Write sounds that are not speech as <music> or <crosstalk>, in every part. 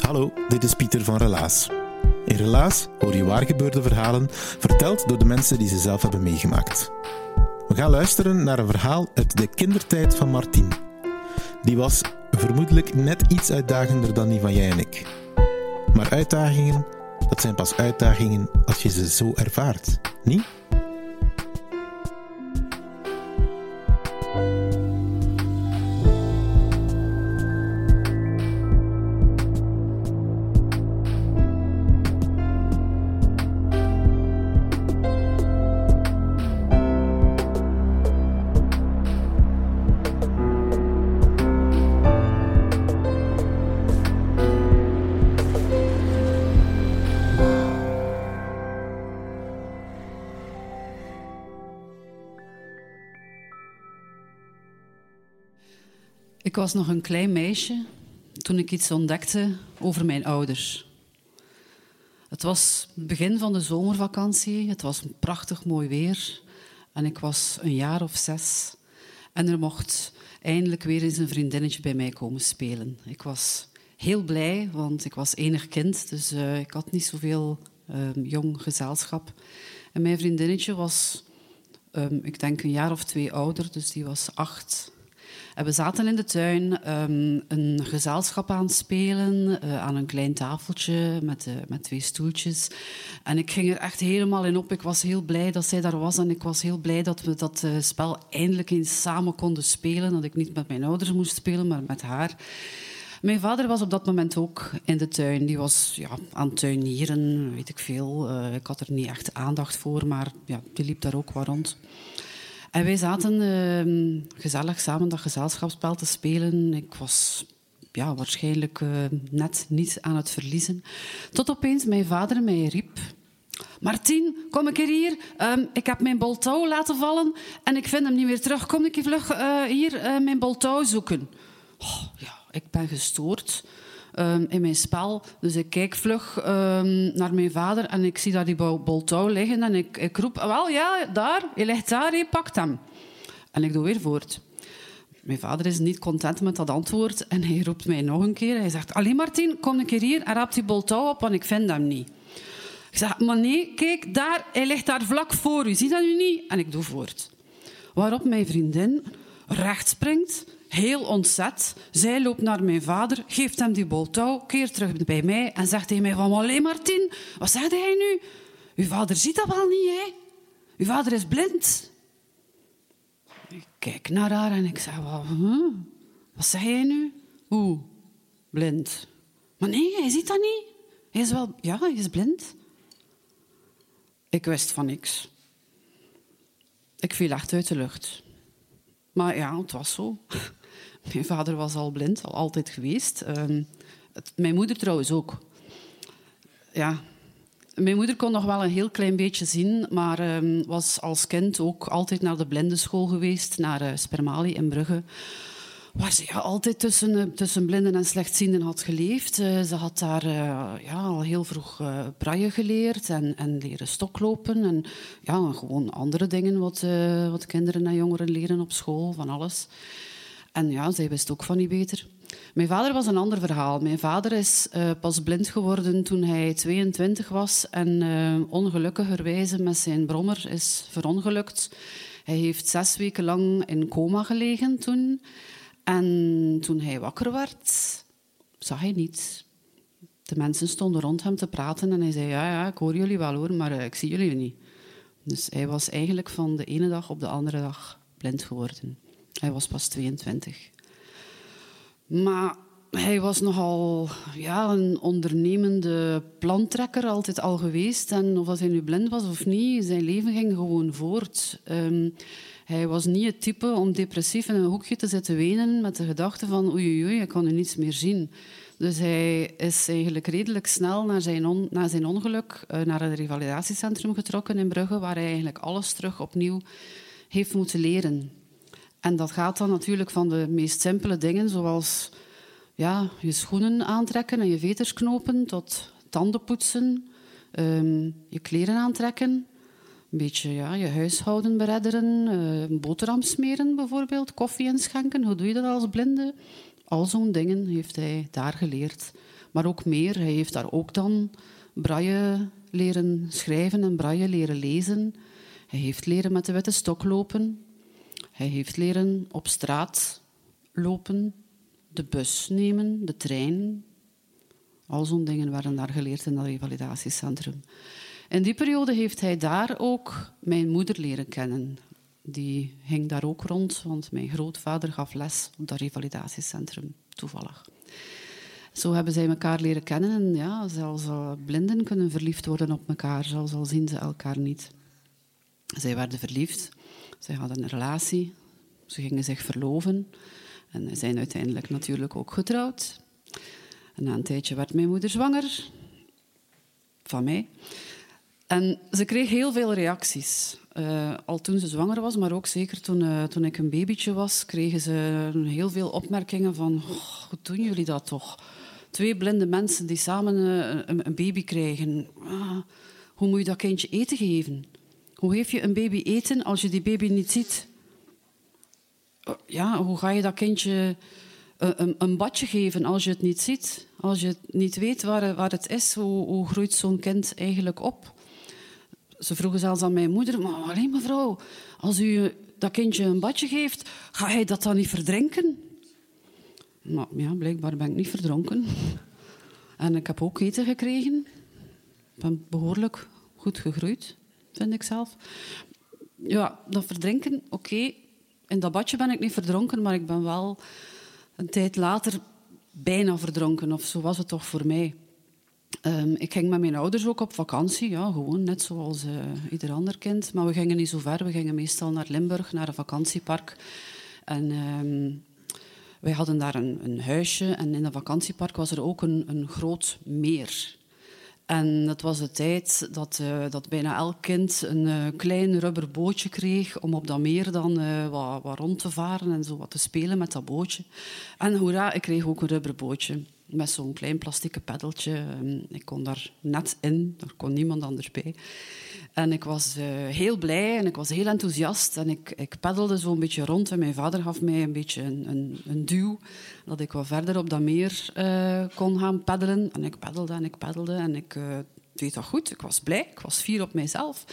Hallo, dit is Pieter van Relaas. In Relaas hoor je waargebeurde verhalen verteld door de mensen die ze zelf hebben meegemaakt. We gaan luisteren naar een verhaal uit de kindertijd van Martien. Die was vermoedelijk net iets uitdagender dan die van jij en ik. Maar uitdagingen, dat zijn pas uitdagingen als je ze zo ervaart, niet? Ik was nog een klein meisje toen ik iets ontdekte over mijn ouders. Het was het begin van de zomervakantie. Het was prachtig mooi weer. En ik was een jaar of zes. En er mocht eindelijk weer eens een vriendinnetje bij mij komen spelen. Ik was heel blij, want ik was enig kind. Dus uh, ik had niet zoveel um, jong gezelschap. En mijn vriendinnetje was, um, ik denk, een jaar of twee ouder. Dus die was acht. En we zaten in de tuin um, een gezelschap aan het spelen, uh, aan een klein tafeltje met, uh, met twee stoeltjes. En ik ging er echt helemaal in op. Ik was heel blij dat zij daar was en ik was heel blij dat we dat spel eindelijk eens samen konden spelen. Dat ik niet met mijn ouders moest spelen, maar met haar. Mijn vader was op dat moment ook in de tuin. Die was ja, aan tuinieren, weet ik veel. Ik had er niet echt aandacht voor, maar ja, die liep daar ook wat rond. Wij zaten uh, gezellig samen dat gezelschapsspel te spelen. Ik was ja, waarschijnlijk uh, net niet aan het verliezen. Tot opeens mijn vader mij riep. Martien, kom ik hier. Um, ik heb mijn boltouw laten vallen en ik vind hem niet meer terug. Kom ik vlug uh, hier uh, mijn boltouw zoeken. Oh, ja, ik ben gestoord um, in mijn spel. Dus ik kijk vlug um, naar mijn vader en ik zie daar die bol touw liggen. En ik, ik roep, wel ja, daar, je ligt daar, je pakt hem. En ik doe weer voort. Mijn vader is niet content met dat antwoord en hij roept mij nog een keer. Hij zegt, alleen Martin, kom een keer hier en raap die bol touw op, want ik vind hem niet. Ik zeg, maar nee, kijk, daar, hij ligt daar vlak voor u. Zie dat u niet? En ik doe voort. Waarop mijn vriendin recht springt heel ontzet. Zij loopt naar mijn vader, geeft hem die bol touw, keert terug bij mij en zegt tegen mij van... Allee, Martin, wat zegt hij nu? Uw vader ziet dat wel niet, hè? Uw vader is blind. Ik kijk naar haar en ik zeg... Wat, wat zeg jij nu? Hoe? Blind. Maar nee, hij ziet dat niet. Hij is wel... Ja, hij is blind. Ik wist van niks. Ik viel echt uit de lucht. Maar ja, het was zo. Mijn vader was al blind, al altijd geweest. Het, mijn moeder trouwens ook. Ja. Mijn moeder kon nog wel een heel klein beetje zien, maar um, was als kind ook altijd naar de blindenschool geweest, naar uh, Spermali in Brugge. Waar ze ja, altijd tussen, uh, tussen blinden en slechtzienden had geleefd. Uh, ze had daar ja, al heel vroeg braille geleerd en, en leren stoklopen. En ja, gewoon andere dingen wat, wat kinderen en jongeren leren op school, van alles. En ja, zij wist ook van niet beter. Mijn vader was een ander verhaal. Mijn vader is uh, pas blind geworden toen hij 22 was en uh, ongelukkigerwijze met zijn brommer is verongelukt. Hij heeft zes weken lang in coma gelegen toen. En toen hij wakker werd, zag hij niets. De mensen stonden rond hem te praten en hij zei, ja, ja ik hoor jullie wel hoor, maar uh, ik zie jullie niet. Dus hij was eigenlijk van de ene dag op de andere dag blind geworden. Hij was pas 22. Maar hij was nogal ja, een ondernemende plantrekker, altijd al geweest. En of hij nu blind was of niet, zijn leven ging gewoon voort. Um, hij was niet het type om depressief in een hoekje te zitten wenen met de gedachte van oei, oei, ik kan nu niets meer zien. Dus hij is eigenlijk redelijk snel na zijn, na zijn ongeluk uh, naar het revalidatiecentrum getrokken in Brugge, waar hij eigenlijk alles terug opnieuw heeft moeten leren. En dat gaat dan natuurlijk van de meest simpele dingen, zoals ja, je schoenen aantrekken en je veters knopen, tot tanden poetsen, um, je kleren aantrekken, een beetje ja, je huishouden beredderen, uh, boterham smeren bijvoorbeeld, koffie inschenken. Hoe doe je dat als blinde? Al zo'n dingen heeft hij daar geleerd. Maar ook meer. Hij heeft daar ook dan braille leren schrijven en braille leren lezen. Hij heeft leren met de witte stok lopen. Hij heeft leren op straat lopen, de bus nemen, de trein. Al zo'n dingen werden daar geleerd in dat revalidatiecentrum. In die periode heeft hij daar ook mijn moeder leren kennen. Die ging daar ook rond, want mijn grootvader gaf les op dat revalidatiecentrum, toevallig. Zo hebben zij elkaar leren kennen en ja, zelfs blinden kunnen verliefd worden op elkaar, zelfs al zien ze elkaar niet. Zij werden verliefd, zij hadden een relatie, ze gingen zich verloven en zijn uiteindelijk natuurlijk ook getrouwd. En na een tijdje werd mijn moeder zwanger van mij. En ze kreeg heel veel reacties. Uh, al toen ze zwanger was, maar ook zeker toen, uh, toen ik een babytje was, kregen ze heel veel opmerkingen van hoe doen jullie dat toch? Twee blinde mensen die samen uh, een, een, baby krijgen. Ah, hoe moet je dat kindje eten geven? Hoe geef je een baby eten als je die baby niet ziet? Ja, hoe ga je dat kindje een, een, badje geven als je het niet ziet? Als je niet weet waar, het is, hoe, hoe groeit zo'n kind eigenlijk op? Ze vroegen zelfs aan mijn moeder, maar alleen mevrouw, als u dat kindje een badje geeft, ga hij dat dan niet verdrinken? Maar ja, blijkbaar ben ik niet verdronken. En ik heb ook eten gekregen. Ik ben behoorlijk goed gegroeid, vind ik zelf. Ja, dat verdrinken, oké. In dat badje ben ik niet verdronken, maar ik ben wel een tijd later bijna verdronken. Of zo was het toch voor mij. Um, ik ging met mijn ouders ook op vakantie, ja, gewoon net zoals uh, ieder ander kind. Maar we gingen niet zo ver, we gingen meestal naar Limburg, naar een vakantiepark. En um, wij hadden daar een, een, huisje en in dat vakantiepark was er ook een, een groot meer. En dat was de tijd dat, uh, dat bijna elk kind een uh, klein rubber bootje kreeg om op dat meer dan uh, wat, wat, rond te varen en zo wat te spelen met dat bootje. En hoera, ik kreeg ook een rubberbootje met zo'n klein plastieke peddeltje. Ehm, ik kon daar net in, er kon niemand anders bij. En ik was uh, heel blij en ik was heel enthousiast. En ik, ik peddelde zo een beetje rond en mijn vader gaf mij een beetje een, een, een duw. Dat ik wat verder op dat meer uh, kon gaan peddelen. En ik peddelde en ik peddelde en ik uh, deed dat goed. Ik was blij, ik was fier op mijzelf.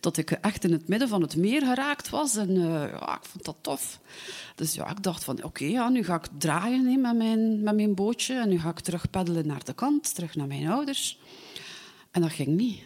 Dat ik echt in het midden van het meer geraakt was. En ja, ik vond dat tof. Dus ja, ik dacht van oké, ja, nu ga ik draaien met, mijn, met mijn bootje. En nu ga ik terug peddelen naar de kant, terug naar mijn ouders. En dat ging niet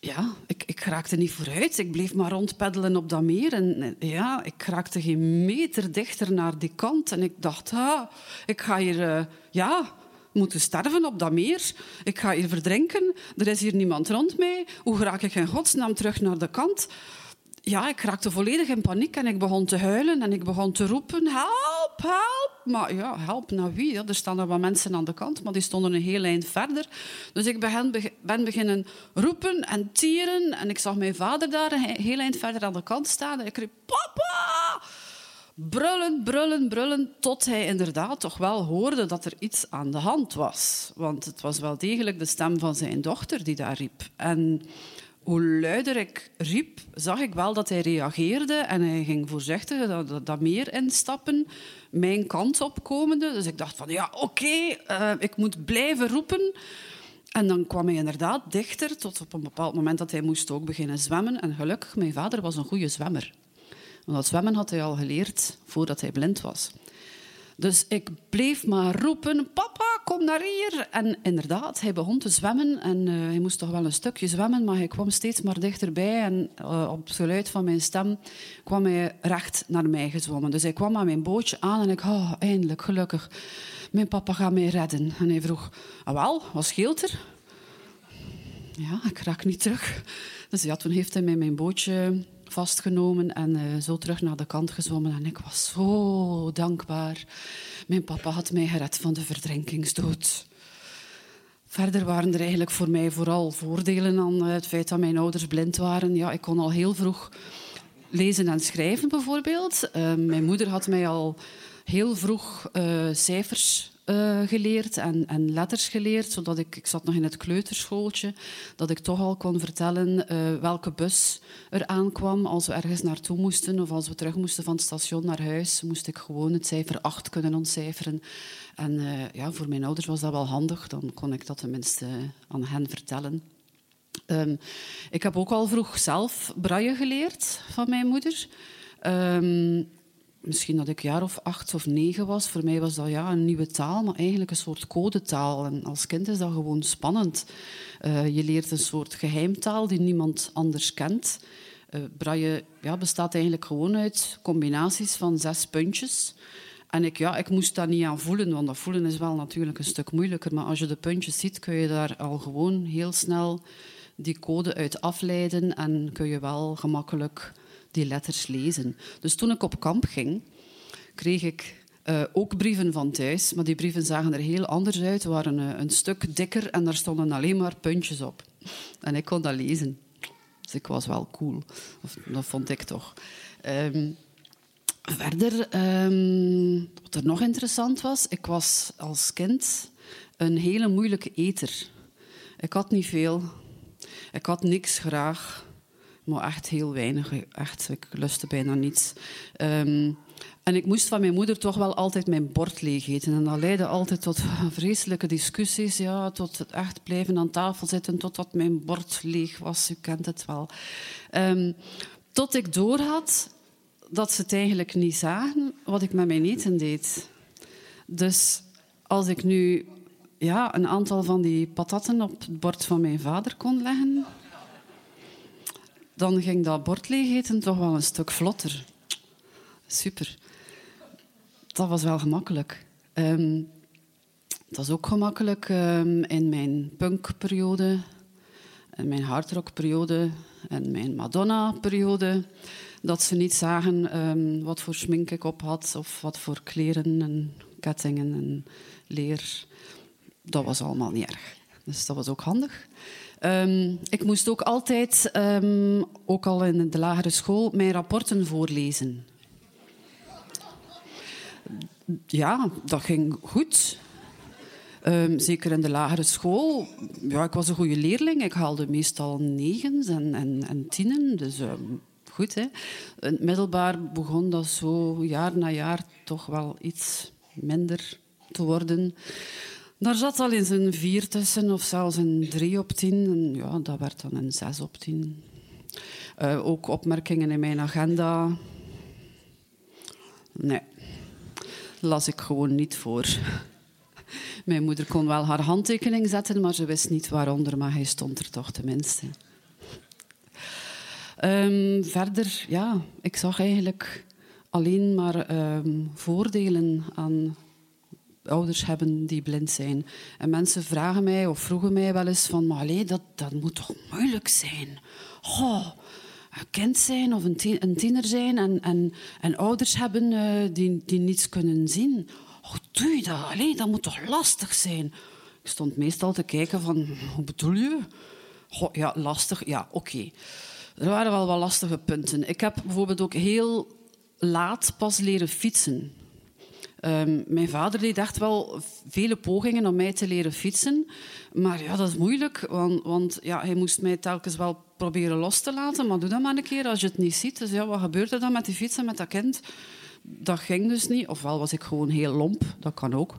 ja, ik, ik raakte niet vooruit. Ik bleef maar rondpeddelen op dat meer. En ja, ik raakte geen meter dichter naar die kant. En ik dacht, ah, ik ga hier uh, ja, moeten sterven op dat meer. Ik ga hier verdrinken. Er is hier niemand rond mij. Hoe raak ik in godsnaam terug naar de kant? ja, ik raakte volledig in paniek en ik begon te huilen en ik begon te roepen, help, help. Maar ja, help naar wie? Er staan er wat mensen aan de kant, maar die stonden een heel eind verder. Dus ik ben, beginnen roepen en tieren en ik zag mijn vader daar een heel eind verder aan de kant staan en ik riep, papa! Brullen, brullen, brullen, tot hij inderdaad toch wel hoorde dat er iets aan de hand was. Want het was wel degelijk de stem van zijn dochter die daar riep. En hoe luider ik riep, zag ik wel dat hij reageerde en hij ging voorzichtig dat, dat, meer instappen, mijn kant opkomende. Dus ik dacht van ja, oké, eh, ik moet blijven roepen. En dan kwam hij inderdaad dichter, tot op een bepaald moment dat hij moest ook beginnen zwemmen. En gelukkig, mijn vader was een goede zwemmer. Want dat zwemmen had hij al geleerd voordat hij blind was. Dus ik bleef maar roepen, papa, kom naar hier. En inderdaad, hij begon te zwemmen. En uh, hij moest toch wel een stukje zwemmen, maar hij kwam steeds maar dichterbij. En uh, op het geluid van mijn stem kwam hij recht naar mij gezwommen. Dus hij kwam aan mijn bootje aan en ik, oh, eindelijk, gelukkig. Mijn papa gaat mij redden. En hij vroeg, ah wel, wat scheelt er? Ja, ik raak niet terug. Dus ja, toen heeft hij mij mijn bootje vastgenomen en uh, zo terug naar de kant gezwommen. En ik was zo dankbaar. Mijn papa had mij gered van de verdrinkingsdood. Verder waren er eigenlijk voor mij vooral voordelen aan het feit dat mijn ouders blind waren. Ja, ik kon al heel vroeg lezen en schrijven bijvoorbeeld. Uh, mijn moeder had mij al heel vroeg uh, cijfers uh, geleerd en, en, letters geleerd, zodat ik, ik zat nog in het kleuterschooltje, dat ik toch al kon vertellen uh, welke bus er aankwam als we ergens naartoe moesten of als we terug moesten van het station naar huis, moest ik gewoon het cijfer 8 kunnen ontcijferen. En uh, ja, voor mijn ouders was dat wel handig, dan kon ik dat tenminste aan hen vertellen. Um, ik heb ook al vroeg zelf braille geleerd van mijn moeder. Um, misschien dat ik jaar of acht of negen was. Voor mij was dat ja, een nieuwe taal, maar eigenlijk een soort codetaal. En als kind is dat gewoon spannend. Uh, je leert een soort geheimtaal die niemand anders kent. Uh, braille ja, bestaat eigenlijk gewoon uit combinaties van zes puntjes. En ik, ja, ik moest dat niet aan voelen, want dat voelen is wel natuurlijk een stuk moeilijker. Maar als je de puntjes ziet, kun je daar al gewoon heel snel die code uit afleiden en kun je wel gemakkelijk die letters lezen. Dus toen ik op kamp ging, kreeg ik uh, ook brieven van thuis. Maar die brieven zagen er heel anders uit. Waren uh, een stuk dikker en daar stonden alleen maar puntjes op. En ik kon dat lezen. Dus ik was wel cool. Dat vond ik toch. Um, verder, um, wat er nog interessant was, ik was als kind een hele moeilijke eter. Ik had niet veel. Ik had niks graag maar echt heel weinig. Echt, ik lustte bijna niets. Um, en ik moest van mijn moeder toch wel altijd mijn bord leeg eten. En dat leidde altijd tot <laughs> vreselijke discussies. Ja, tot het echt blijven aan tafel zitten totdat mijn bord leeg was. U kent het wel. Um, tot ik doorhad dat ze het eigenlijk niet zagen wat ik met mijn eten deed. Dus als ik nu ja, een aantal van die patatten op het bord van mijn vader kon leggen, dan ging dat bord leeg toch wel een stuk vlotter. Super. Dat was wel gemakkelijk. Um, het was ook gemakkelijk um, in mijn punkperiode, in mijn hardrockperiode en mijn Madonna-periode, dat ze niet zagen um, wat voor smink ik op had of wat voor kleren en kettingen en leer. Dat was allemaal niet erg. Dus dat was ook handig. Um, ik moest ook altijd, um, ook al in de lagere school, mijn rapporten voorlezen. Ja, dat ging goed. Um, zeker in de lagere school. Ja, ik was een goede leerling. Ik haalde meestal negens en, en, en tienen. Dus goed. Hè. In het middelbaar begon dat zo jaar na jaar toch wel iets minder te worden. Daar zat al eens een vier tussen, of zelfs een drie op tien. En ja, dat werd dan een zes op tien. Uh, ook opmerkingen in mijn agenda. Nee, las ik gewoon niet voor. Mijn moeder kon wel haar handtekening zetten, maar ze wist niet waaronder, maar hij stond er toch tenminste. Um, verder, ja, ik zag eigenlijk alleen maar um, voordelen aan ouders hebben die blind zijn. En mensen vragen mij of vroegen mij wel eens van... Maar allee, dat, dat moet toch moeilijk zijn? Een kind zijn of een, tiener zijn en, en, en ouders hebben uh, die, die niets kunnen zien. Oh, doe je dat? Dat moet toch lastig zijn? Ik stond meestal te kijken van... Hoe bedoel je? Ja, lastig. Ja, oké. Er waren wel wat lastige punten. Ik heb bijvoorbeeld ook heel laat pas leren fietsen. Um, mijn vader deed echt wel vele pogingen om mij te leren fietsen. Maar ja, dat is moeilijk, want, want ja, hij moest mij telkens wel proberen los te laten. Maar doe dat maar een keer als je het niet ziet. Dus ja, wat gebeurt er dan met die fietsen, met dat kind? Dat ging dus niet. Ofwel was ik gewoon heel lomp, dat kan ook.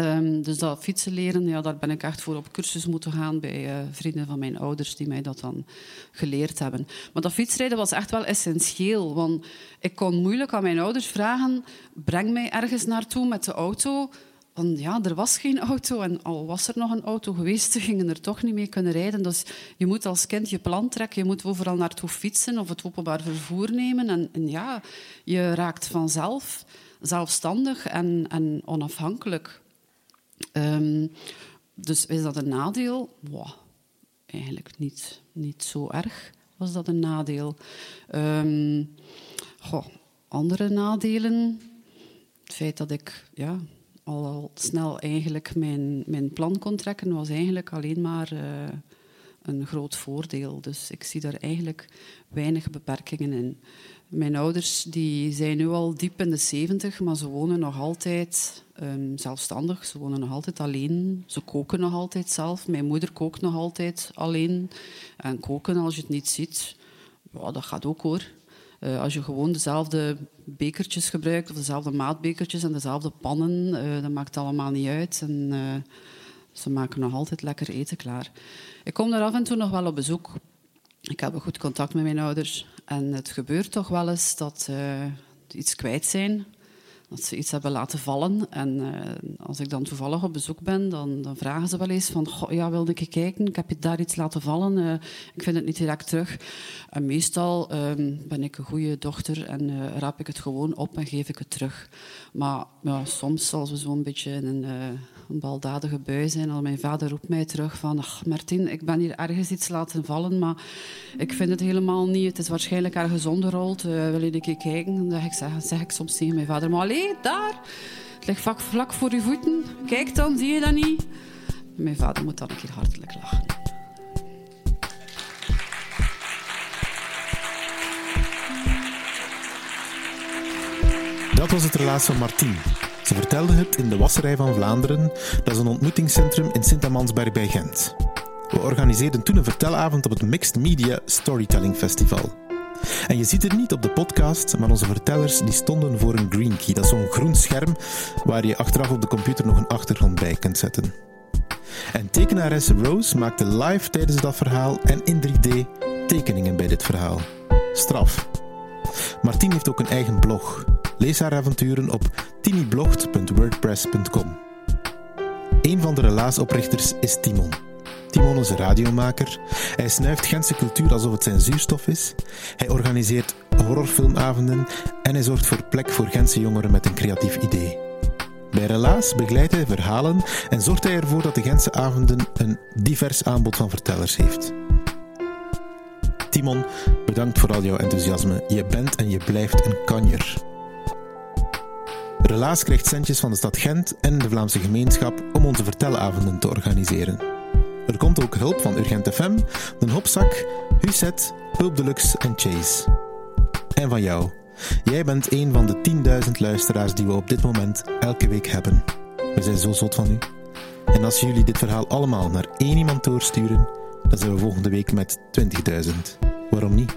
Um, dus dat fietsen leren, ja, daar ben ik echt voor op cursus moeten gaan bij uh, vrienden van mijn ouders die mij dat dan geleerd hebben. Maar dat fietsrijden was echt wel essentieel, want ik kon moeilijk aan mijn ouders vragen: breng mij ergens naartoe met de auto van ja, er was geen auto en al was er nog een auto geweest, <laughs> ze gingen er toch niet mee kunnen rijden. Dus je moet als kind je plan trekken, je moet overal naartoe fietsen of het openbaar vervoer nemen. En, en ja, je raakt vanzelf zelfstandig en, en onafhankelijk. Um, dus is dat een nadeel? Wow, eigenlijk niet, niet zo erg was dat een nadeel. Um, goh, andere nadelen? Het feit dat ik ja, al snel eigenlijk mijn, mijn plan kon trekken, was eigenlijk alleen maar uh, een groot voordeel. Dus ik zie daar eigenlijk weinig beperkingen in. Mijn ouders die zijn nu al diep in de zeventig, maar ze wonen nog altijd um, zelfstandig. Ze wonen nog altijd alleen. Ze koken nog altijd zelf. Mijn moeder kookt nog altijd alleen. En koken, als je het niet ziet, ja, dat gaat ook hoor. Uh, als je gewoon dezelfde bekertjes gebruikt, of dezelfde maatbekertjes en dezelfde pannen, uh, dat maakt allemaal niet uit. En, uh, ze maken nog altijd lekker eten klaar. Ik kom daar af en toe nog wel op bezoek. Ik heb een goed contact met mijn ouders. En het gebeurt toch wel eens dat ze iets kwijt zijn. Dat ze iets hebben laten vallen. En uh, als ik dan toevallig op bezoek ben, dan, dan vragen ze wel eens van... Goh, ja, wilde ik kijken? Ik heb je daar iets laten vallen. Uh, ik vind het niet direct terug. En meestal um, ben ik een goede dochter en uh, raap ik het gewoon op en geef ik het terug. Maar soms, als we zo'n beetje in een baldadige bui zijn. Al mijn vader roept mij terug van... Ach, Martin, ik ben hier ergens iets laten vallen, maar ik vind het helemaal niet. Het is waarschijnlijk ergens onderrold. Wil je een keer kijken? Dan zeg ik, zeg ik soms tegen mijn vader... Maar daar! Het ligt vlak, vlak voor je voeten. Kijk dan, zie je dat niet? Mijn vader moet dan een keer hartelijk lachen. Dat was het relaas van Martien. Ze vertelde het in de Wasserij van Vlaanderen, dat is een ontmoetingscentrum in Sint-Amansberg bij Gent. We organiseerden toen een vertelavond op het Mixed Media Storytelling Festival. En je ziet het niet op de podcast, maar onze vertellers die stonden voor een green key. Dat is zo'n groen scherm waar je achteraf op de computer nog een achtergrond bij kunt zetten. En tekenares Rose maakte live tijdens dat verhaal en in 3D tekeningen bij dit verhaal. Straf. Martien heeft ook een eigen blog. Lees haar avonturen op tinyblogt.wordpress.com. Een van de relaasoprichters is Timon. Timon een radiomaker. Hij snuift Gentse cultuur alsof het zijn zuurstof is. Hij organiseert horrorfilmavonden en hij zorgt voor plek voor Gentse jongeren met een creatief idee. Bij Relaas begeleidt hij verhalen en zorgt hij ervoor dat de Gentse avonden een divers aanbod van vertellers heeft. Timon, bedankt voor al jouw enthousiasme. Je bent en je blijft een kanjer. Relaas krijgt centjes van de stad Gent en de Vlaamse gemeenschap om onze vertelavonden te organiseren. Er komt ook hulp van Urgent FM, De Hopzak, Huset, Hulp Deluxe en Chase. En van jou. Jij bent een van de 10.000 luisteraars die we op dit moment elke week hebben. We zijn zo zot van u. En als jullie dit verhaal allemaal naar één iemand doorsturen, dan zijn we volgende week met 20.000. Waarom niet?